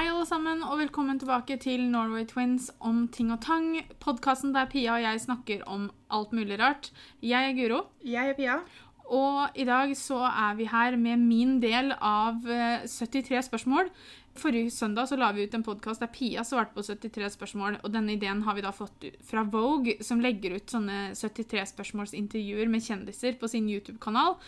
Hei, alle sammen, og velkommen tilbake til Norway Twins om ting og tang. Podkasten der Pia og jeg snakker om alt mulig rart. Jeg er Guro, Jeg er Pia. og i dag så er vi her med min del av eh, 73 spørsmål. Forrige søndag så la vi ut en podkast der Pia svarte på 73 spørsmål, og denne ideen har vi da fått fra Vogue, som legger ut sånne 73 spørsmålsintervjuer med kjendiser på sin YouTube-kanal.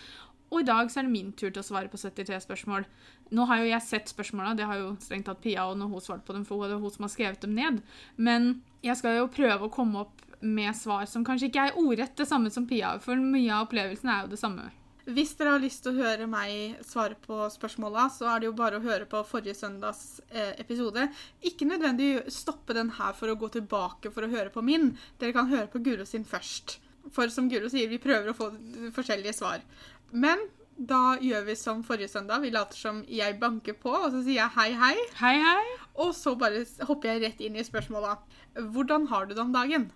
Og i dag så er det min tur til å svare på 73 spørsmål. Nå har jo jeg sett spørsmåla, det har jo strengt tatt Pia og når hun svarte på dem, for det er hun som har skrevet dem ned. Men jeg skal jo prøve å komme opp med svar som kanskje ikke er ordrett det samme som Pia, for mye av opplevelsen er jo det samme. Hvis dere har lyst til å høre meg svare på spørsmåla, så er det jo bare å høre på forrige søndags eh, episode. Ikke nødvendig stoppe den her for å gå tilbake for å høre på min. Dere kan høre på Guro sin først. For som Guro sier, vi prøver å få forskjellige svar. Men da gjør vi som forrige søndag. Vi later som jeg banker på, og så sier jeg hei, hei. Hei, hei. Og så bare hopper jeg rett inn i spørsmåla. Hvordan har du det om dagen?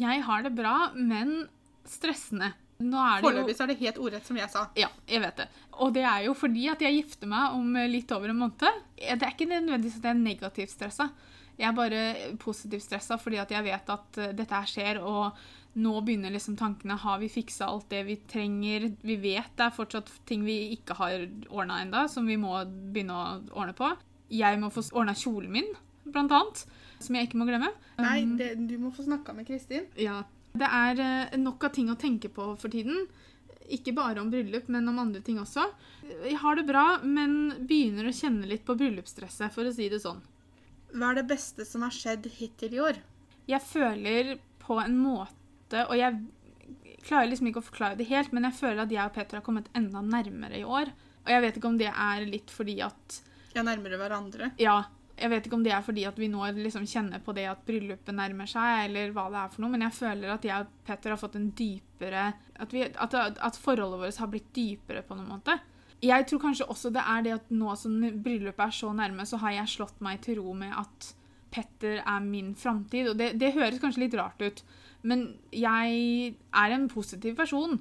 Jeg har det bra, men stressende. Nå er det Foreløpig er det helt ordrett, som jeg sa. Ja, jeg vet det. Og det er jo fordi at jeg gifter meg om litt over en måned. Det er ikke nødvendigvis at jeg er negativt stressa. Jeg er bare positivt stressa fordi at jeg vet at eh, dette her skjer, og nå begynner liksom tankene Har vi fiksa alt det vi trenger? Vi vet det er fortsatt ting vi ikke har ordna ennå, som vi må begynne å ordne på. Jeg må få ordna kjolen min, blant annet, som jeg ikke må glemme. Nei, Um, det, du må få snakka med Kristin. ja. Det er eh, nok av ting å tenke på for tiden. Ikke bare om bryllup, men om andre ting også. Jeg har det bra, men begynner å kjenne litt på bryllupsstresset, for å si det sånn. Hva er det beste som har skjedd hittil i år? Jeg føler på en måte, og jeg klarer liksom ikke å forklare det helt, men jeg føler at jeg og Peter har kommet enda nærmere i år. Og jeg vet ikke om det er litt fordi at Ja, nærmere hverandre. Ja, jeg vet ikke om det er fordi at vi nå liksom kjenner på det at bryllupet nærmer seg, eller hva det er for noe, men jeg føler at jeg og Petter har fått en dypere At, vi, at, at forholdet vårt har blitt dypere på noen måte. Jeg tror kanskje også det er det at nå som bryllupet er så nærme, så har jeg slått meg til ro med at Petter er min framtid. Og det, det høres kanskje litt rart ut, men jeg er en positiv person.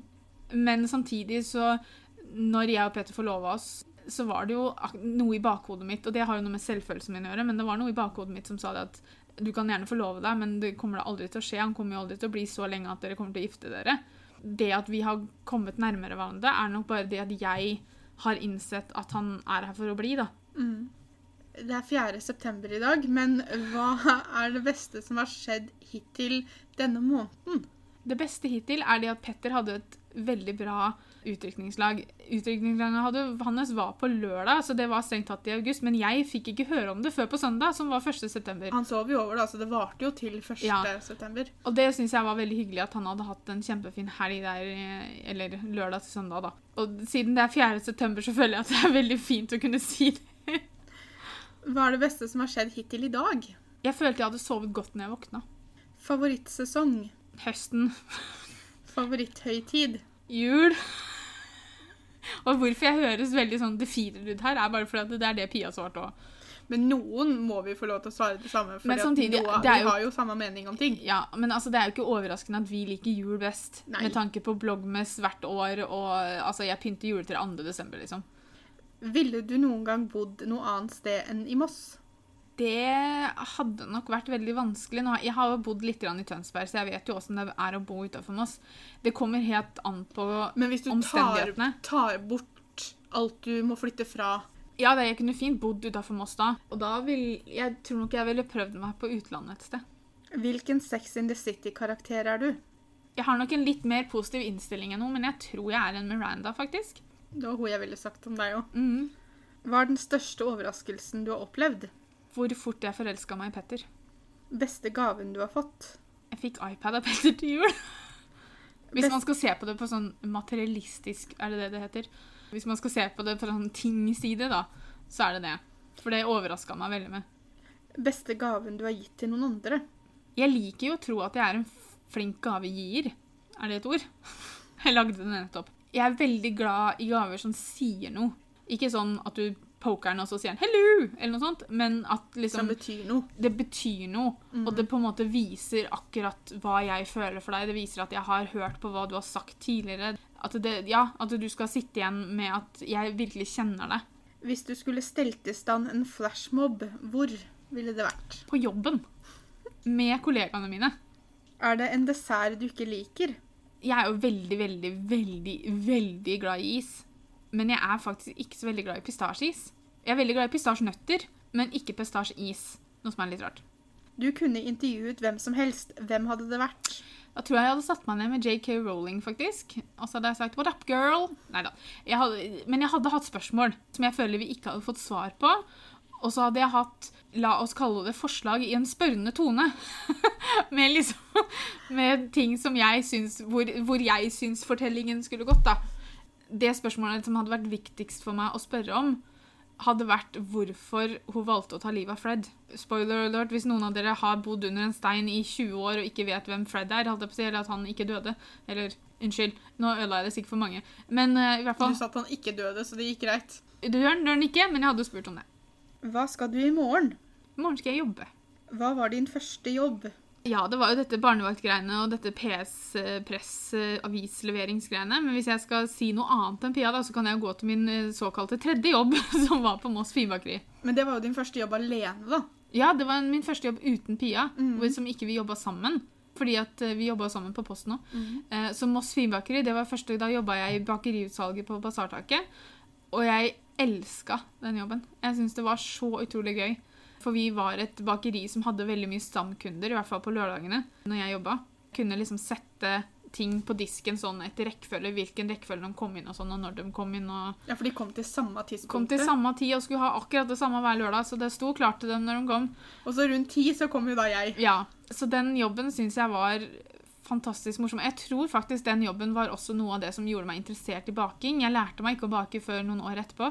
Men samtidig så Når jeg og Peter forlova oss, så var det jo noe i bakhodet mitt, og det har jo noe med selvfølelsen min å gjøre, men det var noe i bakhodet mitt som sa det at du kan gjerne forlove deg, men det kommer da aldri til å skje. Han kommer jo aldri til å bli så lenge at dere kommer til å gifte dere. Det at vi har kommet nærmere hverandre, er nok bare det at jeg har innsett at han er her for å bli, da. Det er 4. september i dag, men hva er det beste som har skjedd hittil denne måneden? Det beste hittil er det at Petter hadde et veldig bra utrykningslag. Utrykningslaget hadde, hans var på lørdag, så det var strengt tatt i august, men jeg fikk ikke høre om det før på søndag, som var 1. september. Han sov jo over, da, så det varte jo til 1. Ja. september. Og det syns jeg var veldig hyggelig at han hadde hatt en kjempefin helg der, eller lørdag til søndag, da. Og siden det er 4. september, så føler jeg at det er veldig fint å kunne si det. Hva er det beste som har skjedd hittil i dag? Jeg følte jeg hadde sovet godt når jeg våkna. Favorittsesong? Høsten. Favoritthøytid? Jul. Og hvorfor jeg høres veldig sånn defeated ut her, er bare fordi det er det Pia svarte òg. Men noen må vi få lov til å svare det samme, for samtidig, noe, det er vi har jo samme mening om ting. Ja, men altså, det er jo ikke overraskende at vi liker jul best. Nei. Med tanke på bloggmess hvert år, og altså, jeg pynter juletre 2. desember, liksom. Ville du noen gang bodd noe annet sted enn i Moss? Det hadde nok vært veldig vanskelig. Jeg har jo bodd litt i Tønsberg, så jeg vet jo åssen det er å bo utafor Moss. Det kommer helt an på omstendighetene. Men hvis du tar, tar bort alt du må flytte fra Ja, det, jeg kunne fint bodd utafor Moss da. Og da vil Jeg tror nok jeg ville prøvd meg på utlandet et sted. Hvilken Sex in the City-karakter er du? Jeg har nok en litt mer positiv innstilling enn noe, men jeg tror jeg er en Miranda, faktisk. Det var hun jeg ville sagt om deg òg. Mm. Hva er den største overraskelsen du har opplevd? Hvor fort jeg forelska meg i Petter. Beste gaven du har fått? Jeg fikk iPad av Petter til jul. Hvis man skal se på det på sånn materialistisk Er det det det heter? Hvis man skal se på det på sånn ting-side, da, så er det det. For det overraska meg veldig med. Beste gaven du har gitt til noen andre? Jeg liker jo å tro at jeg er en flink gavegier. Er det et ord? Jeg lagde det nettopp. Jeg er veldig glad i gaver som sier noe. Ikke sånn at du poker den, og så sier den 'hello', eller noe sånt, men at Som liksom betyr noe. det betyr noe, og det på en måte viser akkurat hva jeg føler for deg. Det viser at jeg har hørt på hva du har sagt tidligere. At, det, ja, at du skal sitte igjen med at jeg virkelig kjenner deg. Hvis du skulle stelt i stand en flashmob, hvor ville det vært? På jobben. Med kollegaene mine. Er det en dessert du ikke liker? Jeg er jo veldig, veldig, veldig, veldig glad i is. Men jeg er faktisk ikke så veldig glad i pistasjeis. Jeg er veldig glad i pistasjenøtter, men ikke pistasjeis. Noe som er litt rart. Du kunne intervjuet hvem som helst. Hvem hadde det vært? Da tror jeg jeg hadde satt meg ned med JK Rowling, faktisk. Og så hadde jeg sagt 'what up, girl'? Nei da. Men jeg hadde hatt spørsmål som jeg føler vi ikke hadde fått svar på. Og så hadde jeg hatt, la oss kalle det forslag i en spørrende tone. med liksom Med ting som jeg syns hvor, hvor jeg syns fortellingen skulle gått, da. Det spørsmålet som hadde vært viktigst for meg å spørre om, hadde vært hvorfor hun valgte å ta livet av Fred. Spoiler alert, hvis noen av dere har bodd under en stein i 20 år og ikke vet hvem Fred er, holdt jeg på å si, eller at han ikke døde. Eller unnskyld, nå ødela jeg det sikkert for mange. Men uh, i hvert fall Du sa at han ikke døde, så det gikk greit. Du gjør den, ikke, men jeg hadde jo spurt om det. Hva skal du i morgen? I morgen skal jeg jobbe. Hva var din første jobb? Ja, det var jo dette barnevaktgreiene og dette PS-press-avisleveringsgreiene. Men hvis jeg skal si noe annet enn Pia, da, så kan jeg jo gå til min eh, såkalte tredje jobb, som var på Moss Finbakeri. Men det var jo din første jobb alene, da. Ja, det var min første jobb uten Pia, mm. hvor som ikke vi jobba sammen. Fordi at eh, vi jobba sammen på Posten. Mhm. Eh, Så Moss Finbakeri, det var første Da jobba jeg i bakeriutsalget på Basartaket. Og jeg elska den jobben. Jeg syns det var så utrolig gøy. For vi var et bakeri som hadde veldig mye stamkunder, i hvert fall på lørdagene. når jeg jobba. Kunne liksom sette ting på disken sånn etter rekkefølge, hvilken rekkefølge de kom inn, og sånn, og når de kom inn. og Ja, for de kom til samme Kom til samme tid og skulle ha akkurat det samme hver lørdag, så det sto klart til dem når de kom. Og så rundt ti så kom jo da jeg. Ja, Så den jobben syns jeg var fantastisk morsom. Jeg tror faktisk den jobben var også noe av det som gjorde meg interessert i baking. Jeg lærte meg ikke å bake før noen år etterpå.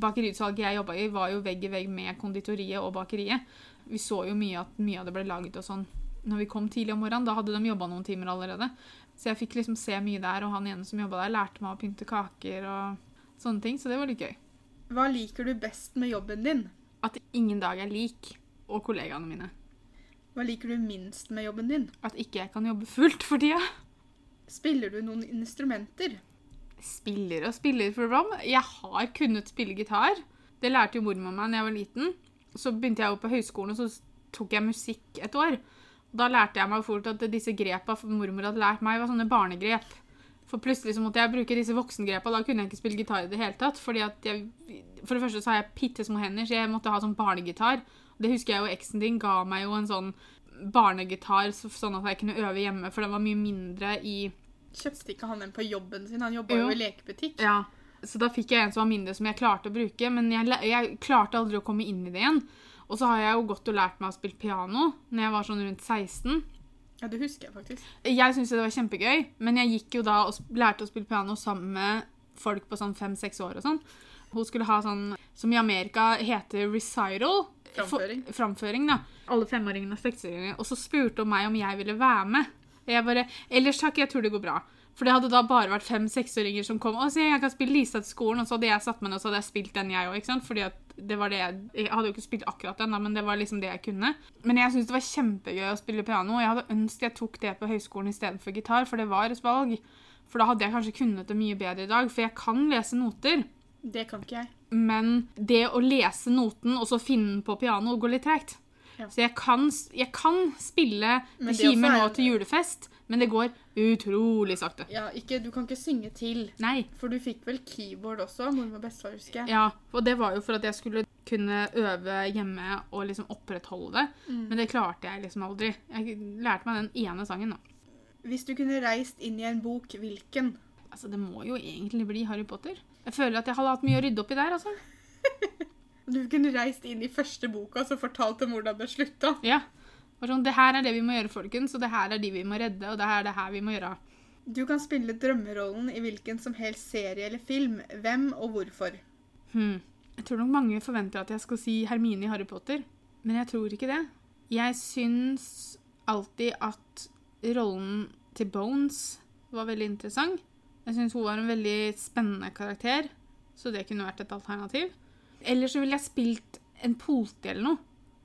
Bakeriutsalget jeg jobba i, var jo vegg i vegg med konditoriet og bakeriet. Vi så jo mye at mye av det ble laget og sånn når vi kom tidlig om morgenen. Da hadde de jobba noen timer allerede. Så jeg fikk liksom se mye der, og han ene som jobba der, lærte meg å pynte kaker og sånne ting. Så det var litt gøy. Hva liker du best med jobben din? At ingen dag er lik. Og kollegaene mine. Hva liker du minst med jobben din? At ikke jeg kan jobbe fullt for tida. Spiller du noen instrumenter? spiller og spiller for program. Jeg har kunnet spille gitar. Det lærte jo mormor meg da jeg var liten. Så begynte jeg jo på høyskolen, og så tok jeg musikk et år. Da lærte jeg meg fort at disse grepa mormor hadde lært meg, var sånne barnegrep. For plutselig så måtte jeg bruke disse voksengrepa. Da kunne jeg ikke spille gitar i det hele tatt. fordi at jeg, For det første så har jeg bitte små hender, så jeg måtte ha sånn barnegitar. Det husker jeg jo eksen din ga meg jo en sånn barnegitar sånn at jeg kunne øve hjemme, for den var mye mindre i Kjøpte ikke han den på jobben sin? Han jobba Jo. jo i lekebutikk. Ja, så da fikk jeg en som var mindre som jeg klarte å bruke, men jeg, jeg klarte aldri å komme inn i det igjen. Og så har jeg jo gått og lært meg å spille piano når jeg var sånn rundt 16. Ja, det husker jeg faktisk. Jeg syntes det var kjempegøy, men jeg gikk jo da og lærte å spille piano sammen med folk på sånn fem-seks år og sånn. Hun skulle ha sånn, som i Amerika heter recital. Framføring. For, framføring, da. Alle femåringene og seksåringene. Og så spurte hun meg om jeg ville være med. Jeg bare, Ellers takk, jeg tror det går bra. For det hadde da bare vært fem-seksåringer som kom. Og så jeg kan spille Lisa til skolen, og så hadde jeg satt meg ned og så hadde jeg spilt den, jeg òg. Fordi at det var det jeg, jeg hadde jo ikke spilt akkurat den, da, men det var liksom det jeg kunne. Men jeg syntes det var kjempegøy å spille piano, og jeg hadde ønsket jeg tok det på høyskolen istedenfor gitar, for det var et valg. For da hadde jeg kanskje kunnet det mye bedre i dag, for jeg kan lese noter. Det kan ikke jeg. Men det å lese noten og så finne den på piano går litt tregt. Ja. Så jeg kan, jeg kan spille kimer nå til julefest, men det går utrolig sakte. Ja, ikke, Du kan ikke synge til. Nei. For du fikk vel keyboard også, mormor og bestefar, husker jeg. Ja, og det var jo for at jeg skulle kunne øve hjemme og liksom opprettholde det. Mm. Men det klarte jeg liksom aldri. Jeg lærte meg den ene sangen, da. Hvis du kunne reist inn i en bok, hvilken? Altså, det må jo egentlig bli Harry Potter. Jeg føler at jeg hadde hatt mye å rydde opp i der, altså. Du kunne reist inn i første boka og fortalt dem hvordan det slutta. Ja. Sånn, det her er det vi må gjøre, folkens, og det her er de vi må redde, og det her er det her vi må gjøre. Du kan spille drømmerollen i hvilken som helst serie eller film. Hvem og hvorfor? Hmm. Jeg tror nok mange forventer at jeg skal si Hermine i Harry Potter, men jeg tror ikke det. Jeg syns alltid at rollen til Bones var veldig interessant. Jeg syns hun var en veldig spennende karakter, så det kunne vært et alternativ. Eller så ville jeg spilt en politi eller noe,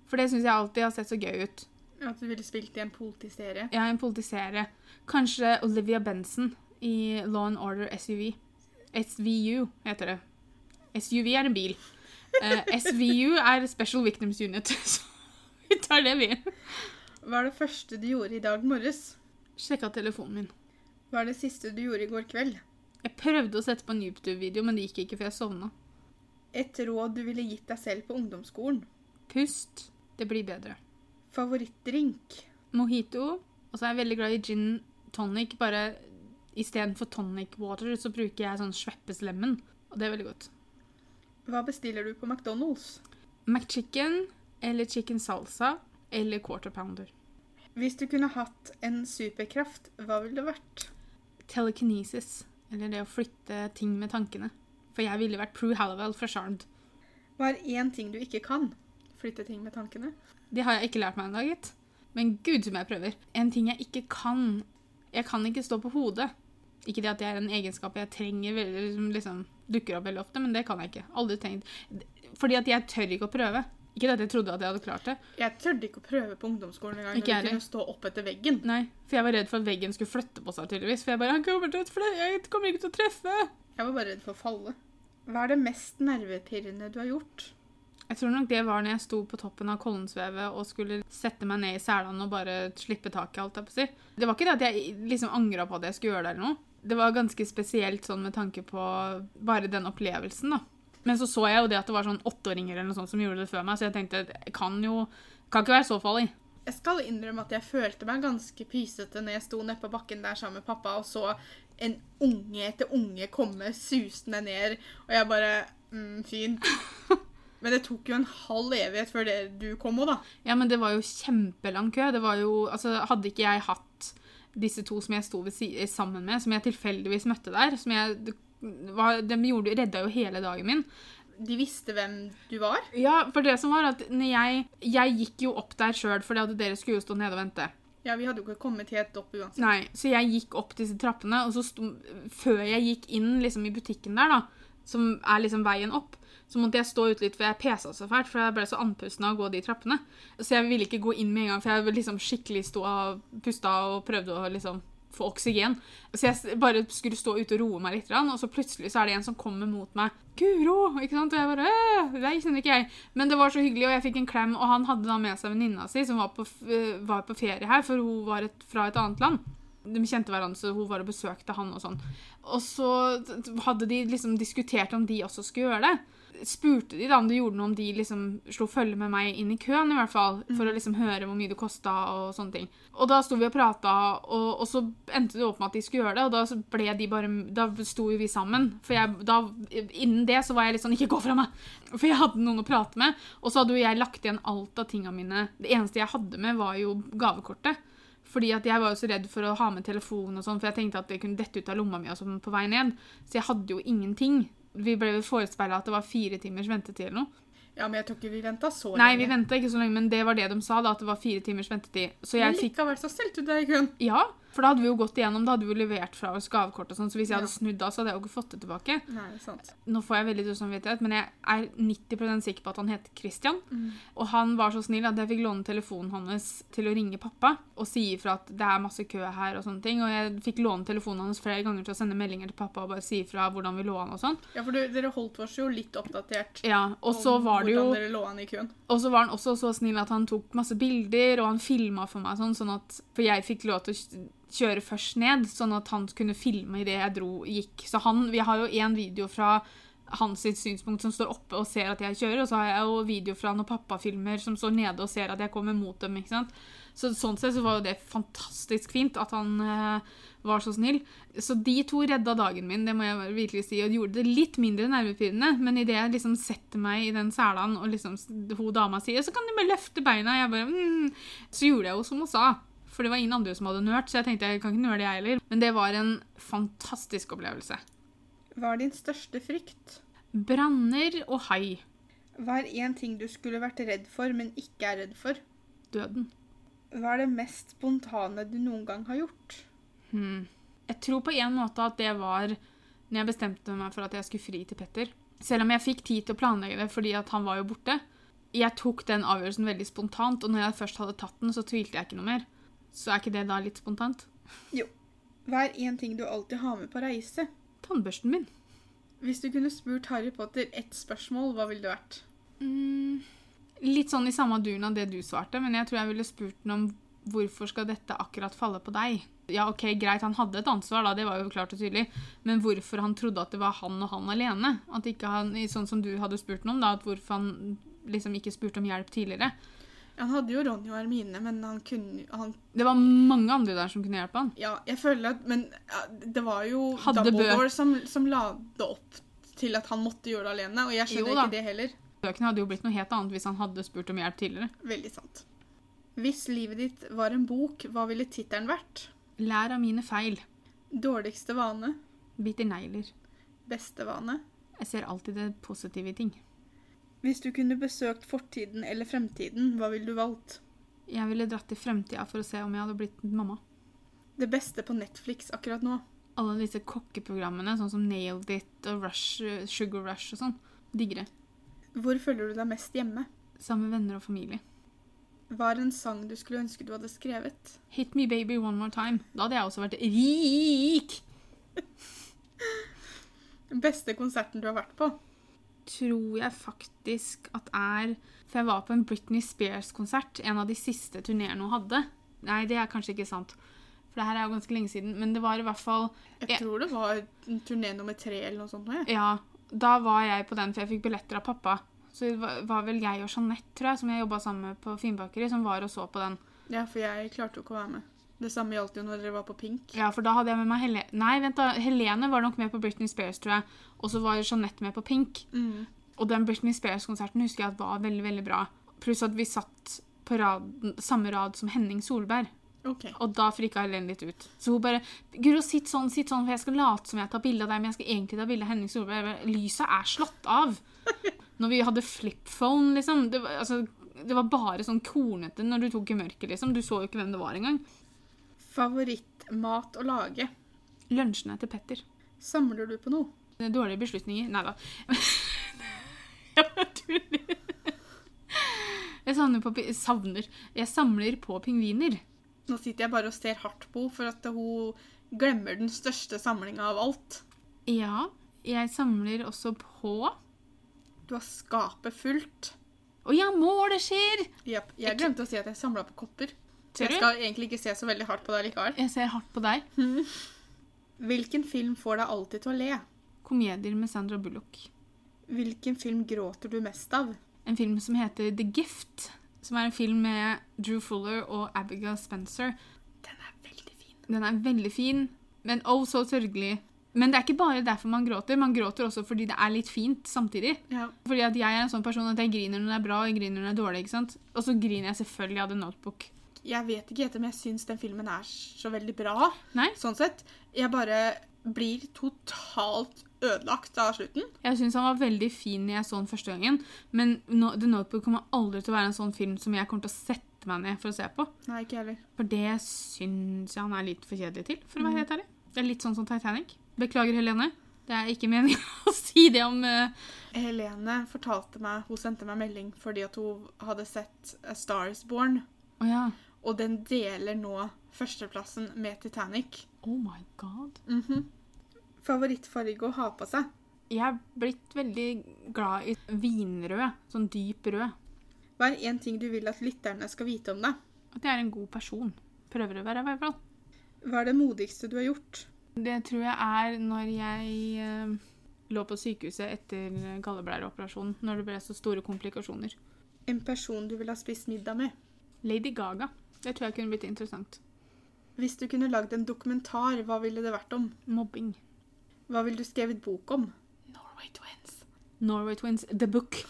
for det syns jeg alltid har sett så gøy ut. At du ville spilt i en politiserie. Ja, en politiserie. Kanskje Olivia Benson i Law and Order SUV. SVU heter det. SUV er en bil. Uh, SVU er Special Victims Unit. Så vi tar det, vi. Hva er det første du gjorde i dag morges? Sjekka telefonen min. Hva er det siste du gjorde i går kveld? Jeg prøvde å sette på en YouTube-video, men det gikk ikke, for jeg sovna. Et råd du ville gitt deg selv på ungdomsskolen? Pust. Det blir bedre. Favorittdrink? Mojito. Og så er jeg veldig glad i gin tonic. Bare istedenfor tonic water så bruker jeg sånn Sveppes lemon. Og det er veldig godt. Hva bestiller du på McDonald's? McChicken eller chicken salsa eller quarter pounder. Hvis du kunne hatt en superkraft, hva ville det vært? Telekinesis. Eller det å flytte ting med tankene. For jeg ville vært Prue Hallowell fra Charmed. Hva er én ting du ikke kan? Flytte ting med tankene? Det har jeg ikke lært meg ennå, gitt. Men gud som jeg prøver. En ting jeg ikke kan. Jeg kan ikke stå på hodet. Ikke det at det er en egenskap jeg trenger som liksom dukker opp veldig ofte, men det kan jeg ikke. Aldri tenkt. Fordi at jeg tør ikke å prøve. Ikke at jeg trodde at jeg hadde klart det. Jeg tørde ikke å prøve på ungdomsskolen engang. Ikke jeg kunne stå opp etter veggen. Nei, for jeg var redd for at veggen skulle flytte på seg, tydeligvis. For jeg bare, han kommer til å flytte, jeg kommer ikke til å treffe. Jeg var bare redd for å falle. Hva er det mest nervepirrende du har gjort? Jeg tror nok det var når jeg sto på toppen av Kollensvevet og skulle sette meg ned i selene og bare slippe taket, alt jeg på si. Det var ikke det at jeg liksom angra på at jeg skulle gjøre det eller noe. Det var ganske spesielt sånn med tanke på bare den opplevelsen, da. Men så så jeg jo det at det var sånn åtteåringer eller noe sånt som gjorde det før meg, så jeg tenkte det kan jo Kan ikke være så farlig. Jeg skal innrømme at jeg følte meg ganske pysete når jeg sto nede på bakken der sammen med pappa og så en unge etter unge komme susende ned, og jeg bare mm, Fint. Men det tok jo en halv evighet før det du kom òg, da. Ja, men det var jo kjempelang kø. Det var jo Altså, hadde ikke jeg hatt disse to som jeg sto ved sammen med, som jeg tilfeldigvis møtte der, som jeg De gjorde, redda jo hele dagen min. De visste hvem du var. Ja, for det som var at jeg Jeg gikk jo opp der sjøl, for dere skulle jo stå nede og vente. Ja, vi hadde jo ikke kommet helt opp uansett. Nei, Så jeg gikk opp disse trappene, og så sto, før jeg gikk inn liksom i butikken der, da, som er liksom veien opp, så måtte jeg stå ute litt, for jeg pesa så fælt, for jeg ble så andpusten av å gå de trappene. Så jeg ville ikke gå inn med en gang, for jeg ville liksom skikkelig stå og pusta og prøvde å liksom få oksygen. Så jeg bare skulle stå ute og roe meg litt, og så plutselig så er det en som kommer mot meg. Guro! ikke sant? Og jeg bare «Øh, Deg kjenner ikke jeg. Men det var så hyggelig, og jeg fikk en klem, og han hadde da med seg venninna si, som var på, øh, var på ferie her, for hun var et, fra et annet land. De kjente hverandre, så hun var og besøkte han og sånn. Og så hadde de liksom diskutert om de også skulle gjøre det. Spurte de da om det gjorde noe om de liksom slo følge med meg inn i køen, i hvert fall, for å liksom høre hvor mye det kosta og sånne ting. Og da sto vi og prata, og, og så endte det opp med at de skulle gjøre det, og da ble de bare Da sto jo vi sammen. For jeg, da, innen det så var jeg litt sånn Ikke gå fra meg! For jeg hadde noen å prate med. Og så hadde jo jeg lagt igjen alt av tinga mine. Det eneste jeg hadde med, var jo gavekortet. Fordi at jeg var jo så redd for å ha med telefon, og sånn, for jeg tenkte at det kunne dette ut av lomma mi og sånn på vei ned. Så jeg hadde jo ingenting. Vi ble forespeila at det var fire timers ventetid eller noe. Ja, men jeg tror ikke vi venta så lenge. Nei, vi venta ikke så lenge, men det var det de sa, da, at det var fire timers ventetid. Så Men jeg fikk likevel så stilte du deg i køen. Ja, for da hadde vi jo gått igjennom, da hadde vi jo levert fra oss gavekort og sånn, så hvis jeg hadde snudd da, så hadde jeg jo ikke fått det tilbake. Nei, sant. Nå får jeg veldig dårlig samvittighet, men jeg er 90% sikker på at han heter Christian. Og han var så snill at jeg fikk låne telefonen hans til å ringe pappa og si ifra at det er masse kø her og sånne ting. Og jeg fikk låne telefonen hans flere ganger til å sende meldinger til pappa og bare si ifra hvordan vi lå an og sånn. Ja, for du, dere holdt oss jo litt oppdatert. Ja, og så var det jo Hvordan dere lå an i køen. Og så var han også så snill at han tok masse bilder, og han filma for meg sånn, sånn at For jeg fikk lov til å kjøre først ned, sånn at han kunne filme idet jeg dro, gikk. Så han Vi har jo én video fra hans synspunkt som står oppe og ser at jeg kjører, og så har jeg jo video fra når pappa filmer som står nede og ser at jeg kommer mot dem. ikke sant? Så sånn sett så var jo det fantastisk fint at han eh, var så snill. Så de to redda dagen min, det må jeg virkelig si, og gjorde det litt mindre nervepirrende. Men idet jeg liksom setter meg i den selen, og liksom hun dama sier 'så kan du bare løfte beina', jeg bare mm, Så gjorde jeg jo som hun sa. For det var ingen andre som hadde nørt, så jeg tenkte jeg kan ikke nøle jeg heller. Men det var en fantastisk opplevelse. Hva er din største frykt? Branner og hai. Hva er én ting du skulle vært redd for, men ikke er redd for? Døden. Hva er det mest spontane du noen gang har gjort? Hmm. Jeg tror på en måte at det var når jeg bestemte meg for at jeg skulle fri til Petter. Selv om jeg fikk tid til å planlegge det fordi at han var jo borte. Jeg tok den avgjørelsen veldig spontant, og når jeg først hadde tatt den, så tvilte jeg ikke noe mer. Så er ikke det da litt spontant? Hva er én ting du alltid har med på reise? Tannbørsten min. Hvis du kunne spurt Harry Potter ett spørsmål, hva ville det vært? Mm, litt sånn i samme duren av det du svarte, men jeg tror jeg ville spurt den om hvorfor skal dette akkurat falle på deg? Ja, ok, greit, han hadde et ansvar, da, det var jo klart og tydelig, men hvorfor han trodde at det var han og han alene? At ikke han, sånn som du hadde spurt ham om, da, at hvorfor han liksom ikke spurte om hjelp tidligere? Han hadde jo Ronny og Hermine, men han kunne han, Det var mange andre der som kunne hjelpe han. Ja, jeg føler at Men ja, det var jo Hadde Dumbledore som, som la det opp til at han måtte gjøre det alene, og jeg skjønner Jo ikke det heller. Bøkene hadde jo blitt noe helt annet hvis han hadde spurt om hjelp tidligere. Veldig sant. Hvis livet ditt var en bok, hva ville tittelen vært? Lær av mine feil. Dårligste vane? Biter negler. Beste vane? Jeg ser alltid det positive i ting. Hvis du kunne besøkt fortiden eller fremtiden, hva ville du valgt? Jeg ville dratt til fremtida for å se om jeg hadde blitt mamma. Det beste på Netflix akkurat nå? Alle disse kokkeprogrammene, sånn som Nailed It og Rush, Sugar Rush og sånn. Digger det. Hvor føler du deg mest hjemme? Sammen med venner og familie. Hva er en sang du skulle ønske du hadde skrevet? Hit me baby one more time. Da hadde jeg også vært rik! Den beste konserten du har vært på? Tror jeg faktisk at er For jeg var på en Britney Spears-konsert. En av de siste turneene hun hadde. Nei, det er kanskje ikke sant. For det her er jo ganske lenge siden. Men det var i hvert fall Jeg tror det var turné nummer tre eller noe sånt. jeg. Ja, da var jeg på den, for jeg fikk billetter av pappa. Så det var, var vel jeg og Jeanette, tror jeg, som jeg jobba sammen med på Finnbakeri, som var og så på den. Ja, for jeg klarte jo ikke å være med. Det samme gjaldt jo når dere var på Pink. Ja, for da hadde jeg med meg Helene Nei, vent da. Helene var nok med på Britney Spears, tror jeg. Og så var Jeanette med på Pink. Mm. Og den Britney Spears-konserten husker jeg at var veldig, veldig bra. Pluss at vi satt på rad, samme rad som Henning Solberg. Okay. Og da frika Helene litt ut. Så hun bare Guro, sitt sånn, sitt sånn, for jeg skal late som jeg tar bilde av deg, men jeg skal egentlig ta bilde av Henning Solberg. Bare, Lyset er slått av. Når vi hadde flipphone, liksom. Det var, altså, det var bare sånn kornete når du tok i mørket, liksom. Du så jo ikke hvem det var engang. Favorittmat å lage? Lunsjene til Petter. Samler du på noe? Dårlige beslutninger. Nei da. Jeg. Savner på savner. Jeg samler på pingviner. Nå sitter jeg bare og ser hardt på henne for at hun glemmer den største samlinga av alt. Ja, jeg samler også på Du har skapet fullt. Å ja, måleskjer! Japp. Jeg glemte å si at jeg samla på kopper. Jeg skal egentlig ikke se så veldig hardt på deg likevel. Jeg ser hardt på deg. Hvilken film får deg alltid til å le? Komedier med Sandra Bullock. Hvilken film gråter du mest av? En film som heter The Gift. Som er en film med Drew Fuller og Abigail Spencer. Den er veldig fin. Den er veldig fin, men oh så sørgelig. Men det er ikke bare derfor man gråter. Man gråter også fordi det er litt fint samtidig. Ja. Fordi at jeg er en sånn person at jeg griner når det er bra, og jeg griner når det er dårlig. ikke sant? Og så griner jeg selvfølgelig av The Notebook. Jeg vet ikke helt om jeg syns den filmen er så veldig bra. Nei, Sånn sett. Jeg bare blir totalt ødelagt av slutten. jeg syns han var veldig fin når jeg så den første gangen, men no The Notebook kommer aldri til å være en sånn film som jeg kommer til å sette meg ned for å se på. Nei, ikke heller. For det syns jeg han er litt for kjedelig til, for å være helt ærlig. Det er litt sånn som Titanic. Beklager, Helene. Det er ikke meningen å si det om uh... Helene fortalte meg Hun sendte meg melding fordi at hun hadde sett A Star Is Born. Oh, ja. Og den deler nå førsteplassen med Titanic. Oh my god. Mhm. Favorittfarge å ha på seg? Jeg er blitt veldig glad i vinrød. Sånn dyp rød. Hva er én ting du vil at lytterne skal vite om deg? At jeg er en god person. Prøver å være, i hvert fall. Hva er det modigste du har gjort? Det tror jeg er når jeg eh, lå på sykehuset etter galleblæreoperasjonen. Når det ble så store komplikasjoner. En person du vil ha spist middag med? Lady Gaga. Det tror jeg kunne blitt interessant. Hvis du kunne lagd en dokumentar, hva ville det vært om? Mobbing. Hva ville du skrevet bok om? Norway Twins. Norway Twins, The Book.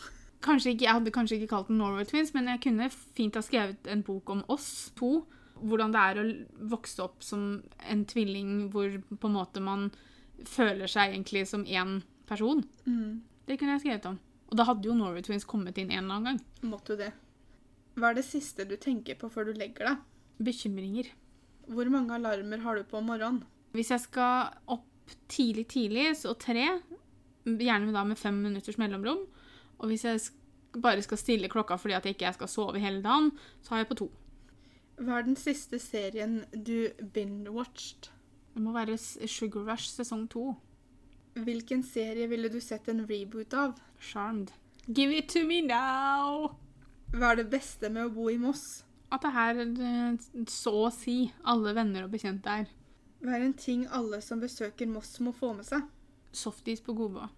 Kanskje ikke, Jeg hadde kanskje ikke kalt den Norway Twins, men jeg kunne fint ha skrevet en bok om oss to. Hvordan det er å vokse opp som en tvilling hvor på en måte man føler seg egentlig som én person. Mm. Det kunne jeg skrevet om. Og da hadde jo Norway Twins kommet inn en eller annen gang. Måtte jo det. Hva er det siste du tenker på før du legger deg? Bekymringer. Hvor mange alarmer har du på om morgenen? Hvis jeg skal opp tidlig, tidlig, så tre. Gjerne da med fem minutters mellomrom. Og hvis jeg bare skal stille klokka fordi at jeg ikke skal sove hele dagen, så har jeg på to. Hva er den siste serien du binge-watched? Det må være Sugar Rush sesong to. Hvilken serie ville du sett en reboot av? Charmed. Give it to me now! Hva er det beste med å bo i Moss? At det her eh, så å si alle venner og bekjente er Hva er en ting alle som besøker Moss må få med seg? softis på Godbå.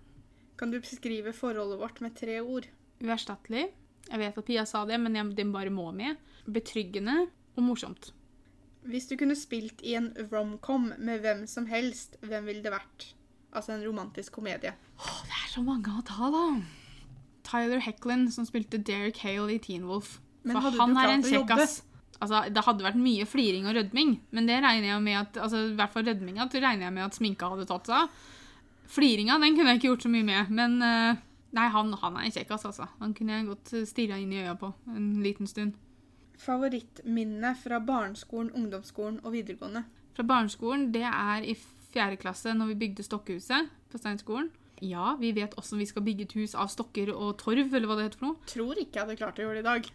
Kan du beskrive forholdet vårt med tre ord? Uerstattelig. Jeg vet at Pia sa det, men jeg, den bare må med. Betryggende og morsomt. Hvis du kunne spilt i en romcom med hvem som helst, hvem ville det vært? Altså en romantisk komedie. Åh, det er så mange å ta, da. Tyler Hecklin, som spilte Derek Hale i Teen Wolf. Men For han er en kjekkas. Altså, det hadde vært mye fliring og rødming, men det regner jeg med at altså, i hvert fall rødminga regner jeg med at sminka hadde tatt seg av. Fliringa den kunne jeg ikke gjort så mye med, men uh, nei, han, han er en kjekkas, altså. Han kunne jeg godt stirra inn i øya på en liten stund. Favorittminne fra barneskolen, ungdomsskolen og videregående? Fra barneskolen, det er i fjerde klasse når vi bygde Stokkehuset på Steinskolen. Ja, vi vet også vi skal bygge et hus av stokker og torv, eller hva det heter for noe. Tror ikke jeg hadde klart å gjøre det i dag.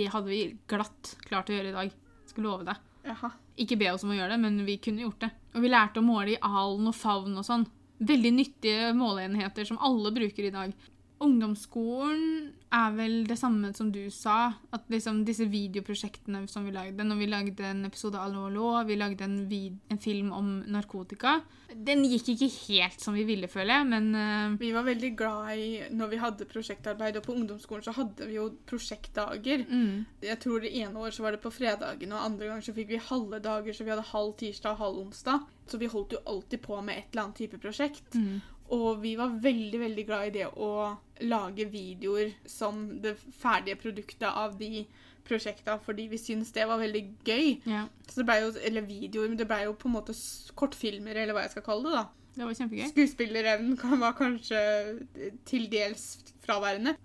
Det hadde vi glatt klart å gjøre i dag. Skal love deg. Jaha. Ikke be oss om å gjøre det, men vi kunne gjort det. Og vi lærte å måle i alen og favn og sånn. Veldig nyttige måleenheter som alle bruker i dag. Ungdomsskolen er vel det samme som du sa. At liksom disse videoprosjektene som vi lagde Når vi lagde en episode av Allo Allo, vi lagde en, vid en film om narkotika. Den gikk ikke helt som vi ville, føler jeg, men uh, Vi var veldig glad i når vi hadde prosjektarbeid, og på ungdomsskolen så hadde vi jo prosjektdager. mm, Jeg tror det ene år så var det på fredagen, og andre ganger så fikk vi halve dager, så vi hadde halv tirsdag og halv onsdag. Så vi holdt jo alltid på med et eller annet type prosjekt. mm. Og vi var veldig, veldig glad i det å lage videoer som det ferdige produktet av de prosjekta, fordi vi syntes det var veldig gøy. Ja, Så det ble jo, eller videoer, men det ble jo på en måte kortfilmer, eller hva jeg skal kalle det, da. det var kjempegøy. Skuespillerevnen kan- var kanskje til dels fraværende.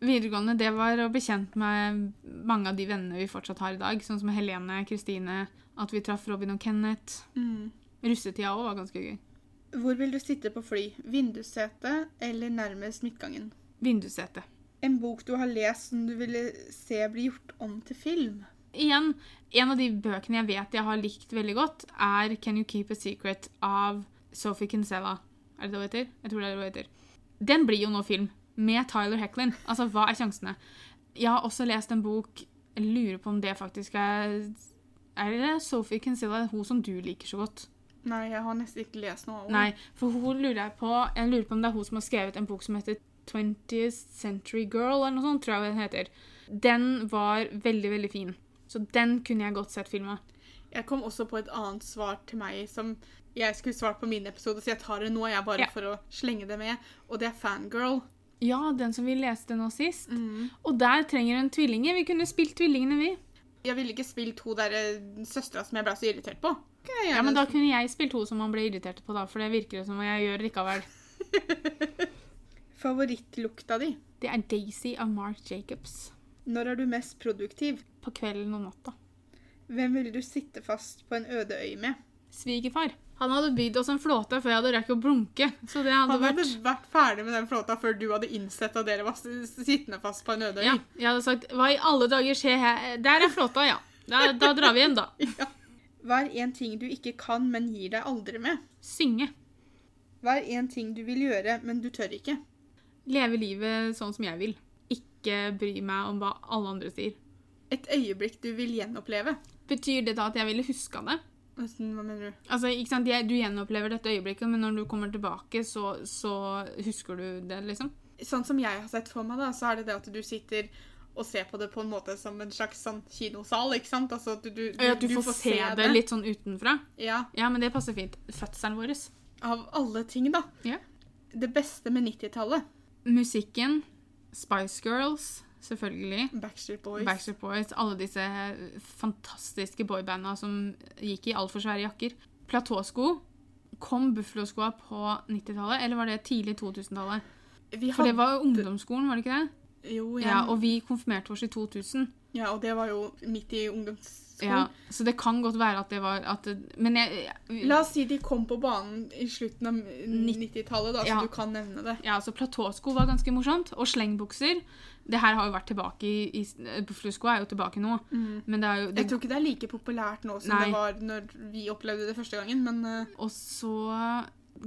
Videregående det var å bli kjent med mange av de vennene vi fortsatt har i dag. Sånn som Helene, Kristine, at vi traff Robin og Kenneth. Russetida òg var ganske gøy. Hvor vil du sitte på fly? Vindussete eller nærmest midtgangen? Vindussete. En bok du har lest som du ville se bli gjort om til film? Igjen, en av de bøkene jeg vet jeg har likt veldig godt, er Can You Keep a Secret av Sophie Kinsella. Er det det hun heter? Jeg tror det er det hun heter. Den blir jo nå film, med Tyler Hecklin. Altså, hva er sjansene? Jeg har også lest en bok Jeg lurer på om det faktisk er Er det Sophie Kinsella, hun som du liker så godt? Nei, jeg har nesten ikke lest noe av henne. Nei, for hun lurer jeg på Jeg lurer på om det er hun som har skrevet en bok som heter 20th Century Girl, eller noe sånt, tror jeg den heter. Den var veldig, veldig fin. Så den kunne jeg godt sett filma. Jeg kom også på et annet svar til meg som jeg skulle svart på min episode, så jeg tar det nå, jeg bare Ja. for å slenge det med. Og det er Fangirl. Ja, den som vi leste nå sist. Og der trenger hun tvillinger. Vi kunne spilt tvillingene, vi. Jeg ville ikke spilt hun der eh, søstera som jeg ble så irritert på. Kunne jeg Ja, men da kunne jeg spilt hun som man ble irritert på, da, for det virker det som jeg gjør likevel. Favorittlukta di? Det er Daisy av Mark Jacobs. Når er du mest produktiv? På kvelden og natta. Hvem ville du sitte fast på en øde øy med? Svigerfar. Han hadde bygd oss en flåte før jeg hadde rukket å blunke. Så det hadde Han hadde vært vært ferdig med den flåta før du hadde innsett at dere var sittende fast på en øde øy. Ja, jeg hadde sagt Hva i alle dager skjer her? Der er flåta, ja. Da, da drar vi hjem, da. Ja. Hva er en ting du ikke kan, men gir deg aldri med? Synge. Hva er en ting du vil gjøre, men du tør ikke? Leve livet sånn som jeg vil. Ikke bry meg om hva alle andre sier. Et øyeblikk du vil gjenoppleve? Betyr det da at jeg ville huska det? Hva mener du? Altså, ikke sant? Du gjenopplever dette øyeblikket, men når du kommer tilbake, så, så husker du det, liksom? Sånn som jeg har sett for meg, da, så er det det at du sitter og se på det på en måte som en slags sånn kinosal, ikke sant? Altså at du, du, ja, du, du, får, se det litt sånn utenfra. Ja. Ja, men det passer fint. Fødselen vår. Av alle ting, da. Ja. Det beste med 90-tallet. Musikken. Spice Girls, selvfølgelig. Backstreet Boys. Backstreet Boys. Alle disse fantastiske boybanda som gikk i altfor svære jakker. Platåsko. Kom Buffalo-skoa på 90-tallet, eller var det tidlig 2000-tallet? Vi For det var ungdomsskolen, var det ikke det? Jo, Ja, og vi konfirmerte oss i 2000. ja, og det var jo midt i ungdomsskolen. Ja, så det kan godt være at det var at det, Men jeg, jeg La oss si de kom på banen i slutten av 90-tallet, da, så Ja. du kan nevne det. Ja, så Platåsko var ganske morsomt. Og slengbukser. Det her har jo vært tilbake i, i Buffalo-sko er jo tilbake nå. Men det er jo det, Jeg tror ikke det er like populært nå som Nei. det var når vi opplevde det første gangen, men uh. Og så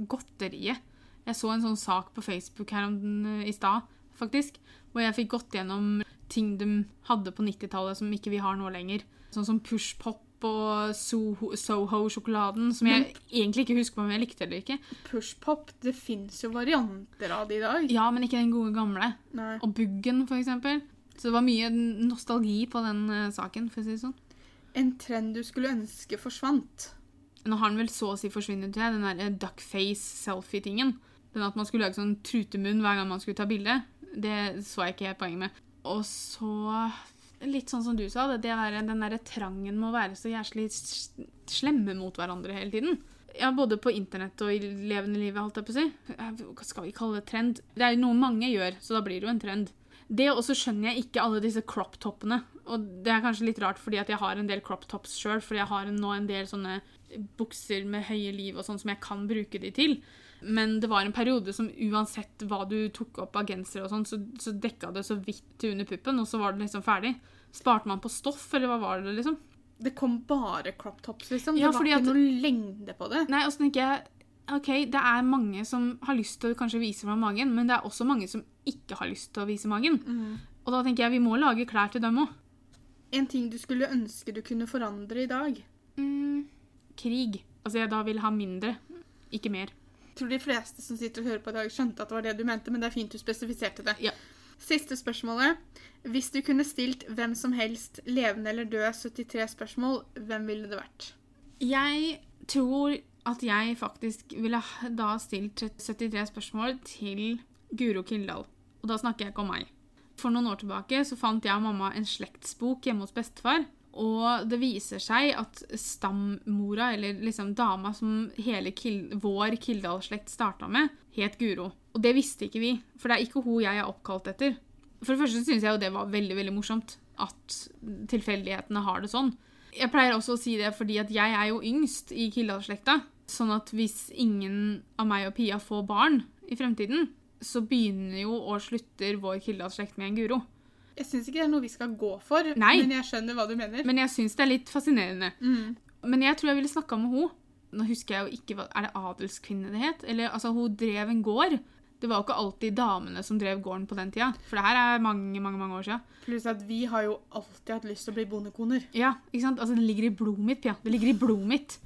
godteriet. Jeg så en sånn sak på Facebook her om den eh, i stad, faktisk, hvor jeg fikk gått gjennom ting de hadde på 90-tallet som ikke vi har nå lenger. Sånn som Push Pop og Soho- Soho-sjokoladen, som jeg egentlig ikke husker på om jeg likte eller ikke. Pushpop, det fins jo varianter av det i dag. Ja, men ikke den gode gamle. Nei. Og Buggen, for eksempel. Så det var mye nostalgi på den uh, saken, for å si det sånn. En trend du skulle ønske forsvant. Nå har den vel så å si forsvunnet, den der eh, duckface-selfie-tingen. Den at man skulle lage sånn trutemunn hver gang man skulle ta bilde. Det så jeg ikke helt poenget med. Og så Litt sånn som du sa, det, det der, den derre trangen med å være så jævlig slemme mot hverandre hele tiden. Ja, både på internett og i levende livet, holdt jeg på å si. Hva skal vi kalle det trend? Det er jo noe mange gjør, så da blir det jo en trend. Det også skjønner jeg ikke alle disse crop-toppene. Og det er kanskje litt rart fordi at jeg har en del crop-tops sjøl, fordi jeg har nå en del sånne bukser med høye liv og sånn som jeg kan bruke de til. Men det var en periode som uansett hva du tok opp av gensere og sånn, så, så dekka det så vidt til under puppen, og så var det liksom ferdig. Sparte man på stoff, eller hva var det, liksom? Det kom bare crop tops, liksom. Ja, det var ikke at- noe lengde på det. Nei, og så tenker jeg OK, det er mange som har lyst til å kanskje vise fram magen, men det er også mange som ikke har lyst til å vise magen. Og da tenker jeg vi må lage klær til dem òg. En ting du skulle ønske du kunne forandre i dag. Mm, krig. Altså jeg da vil ha mindre, ikke mer. Jeg tror de fleste som sitter og hører på i dag, skjønte at det var det du mente, men det er fint du spesifiserte det. Ja. Siste spørsmålet. Hvis du kunne stilt hvem som helst, levende eller død, 73 spørsmål, hvem ville det vært? Jeg tror at jeg faktisk ville da stilt 73 spørsmål til Guro Kildahl. Og da snakker jeg ikke om meg. For noen år tilbake så fant jeg og mamma en slektsbok hjemme hos bestefar. Og det viser seg at stammora, eller liksom dama som hele kild, vår Kildahl-slekt starta med, het Guro. Og det visste ikke vi, for det er ikke hun jeg er oppkalt etter. For det første syns jeg jo det var veldig veldig morsomt at tilfeldighetene har det sånn. Jeg pleier også å si det fordi at jeg er jo yngst i Kildahl-slekta. Sånn at hvis ingen av meg og Pia får barn i fremtiden, så begynner jo og slutter vår Kildahl-slekt med en Guro. Jeg syns ikke det er noe vi skal gå for, Nei. men jeg skjønner hva du mener. Men jeg syns det er litt fascinerende. Mm. Men jeg tror jeg ville snakka med henne. Nå husker jeg jo ikke hva Er det adelskvinne det het? Eller altså, hun drev en gård. Det var jo ikke alltid damene som drev gården på den tida. For det her er mange, mange, mange år siden. Pluss at vi har jo alltid hatt lyst til å bli bondekoner. Ja, ikke sant? Altså, det ligger i blodet mitt, Pia. Det ligger i blodet mitt.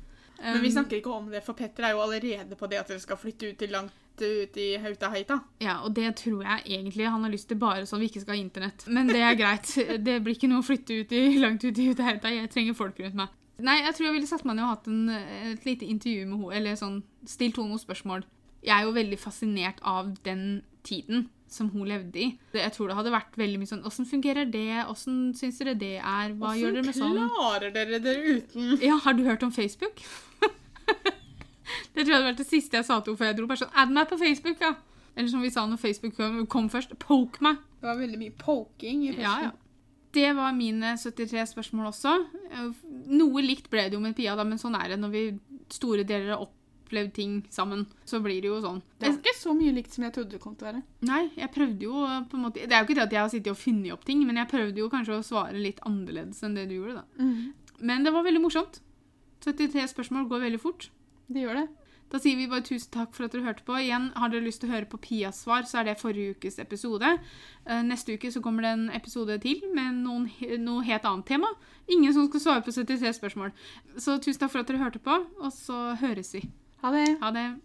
Men vi Um, snakker ikke om det, for Petter er jo allerede på det at dere skal flytte ut til langt ut i Hautaheita. Ja, og det tror jeg egentlig han har lyst til bare sånn vi ikke skal ha internett. Men det er greit. Det blir ikke noe å flytte ut i, langt ut i hautaheita. Jeg trenger folk rundt meg. Nei, jeg tror jeg ville satt meg ned og hatt en, et lite intervju med henne, eller sånn, stilt henne noen spørsmål. Jeg er jo veldig fascinert av den tiden som hun levde i. Jeg tror det hadde vært veldig mye sånn Åssen fungerer det? Åssen syns dere det er? Hva gjør dere med sånn? klarer dere dere uten? Ja, har du hørt om Facebook? det tror det hadde vært det siste jeg sa til henne før jeg dro. Bare sånn, Add meg på Facebook, ja. Eller som vi sa når Facebook kom, kom først, poke meg. Det var veldig mye poking i Ja, ja. Det var mine 73 spørsmål også. Noe likt ble det jo med Pia, da, men sånn er det når vi store deler har opplevd ting sammen. Så blir det jo sånn. Det er ikke så mye likt som jeg trodde det kom til å være. Nei, jeg prøvde jo på en måte Det er jo ikke det at jeg har sittet og funnet opp ting, men jeg prøvde jo kanskje å svare litt annerledes enn det du gjorde, da. Men det var veldig morsomt. 73 spørsmål går veldig fort. Det gjør det. Da sier vi bare tusen takk for at dere hørte på. Igjen, Har dere lyst til å høre på Pias svar, så er det forrige ukes episode. Eh, Neste uke så kommer det en episode til med noen, noe helt annet tema. Ingen som skal svare på 73 spørsmål. Så tusen takk for at dere hørte på, og så høres vi. Ha det. Ha det.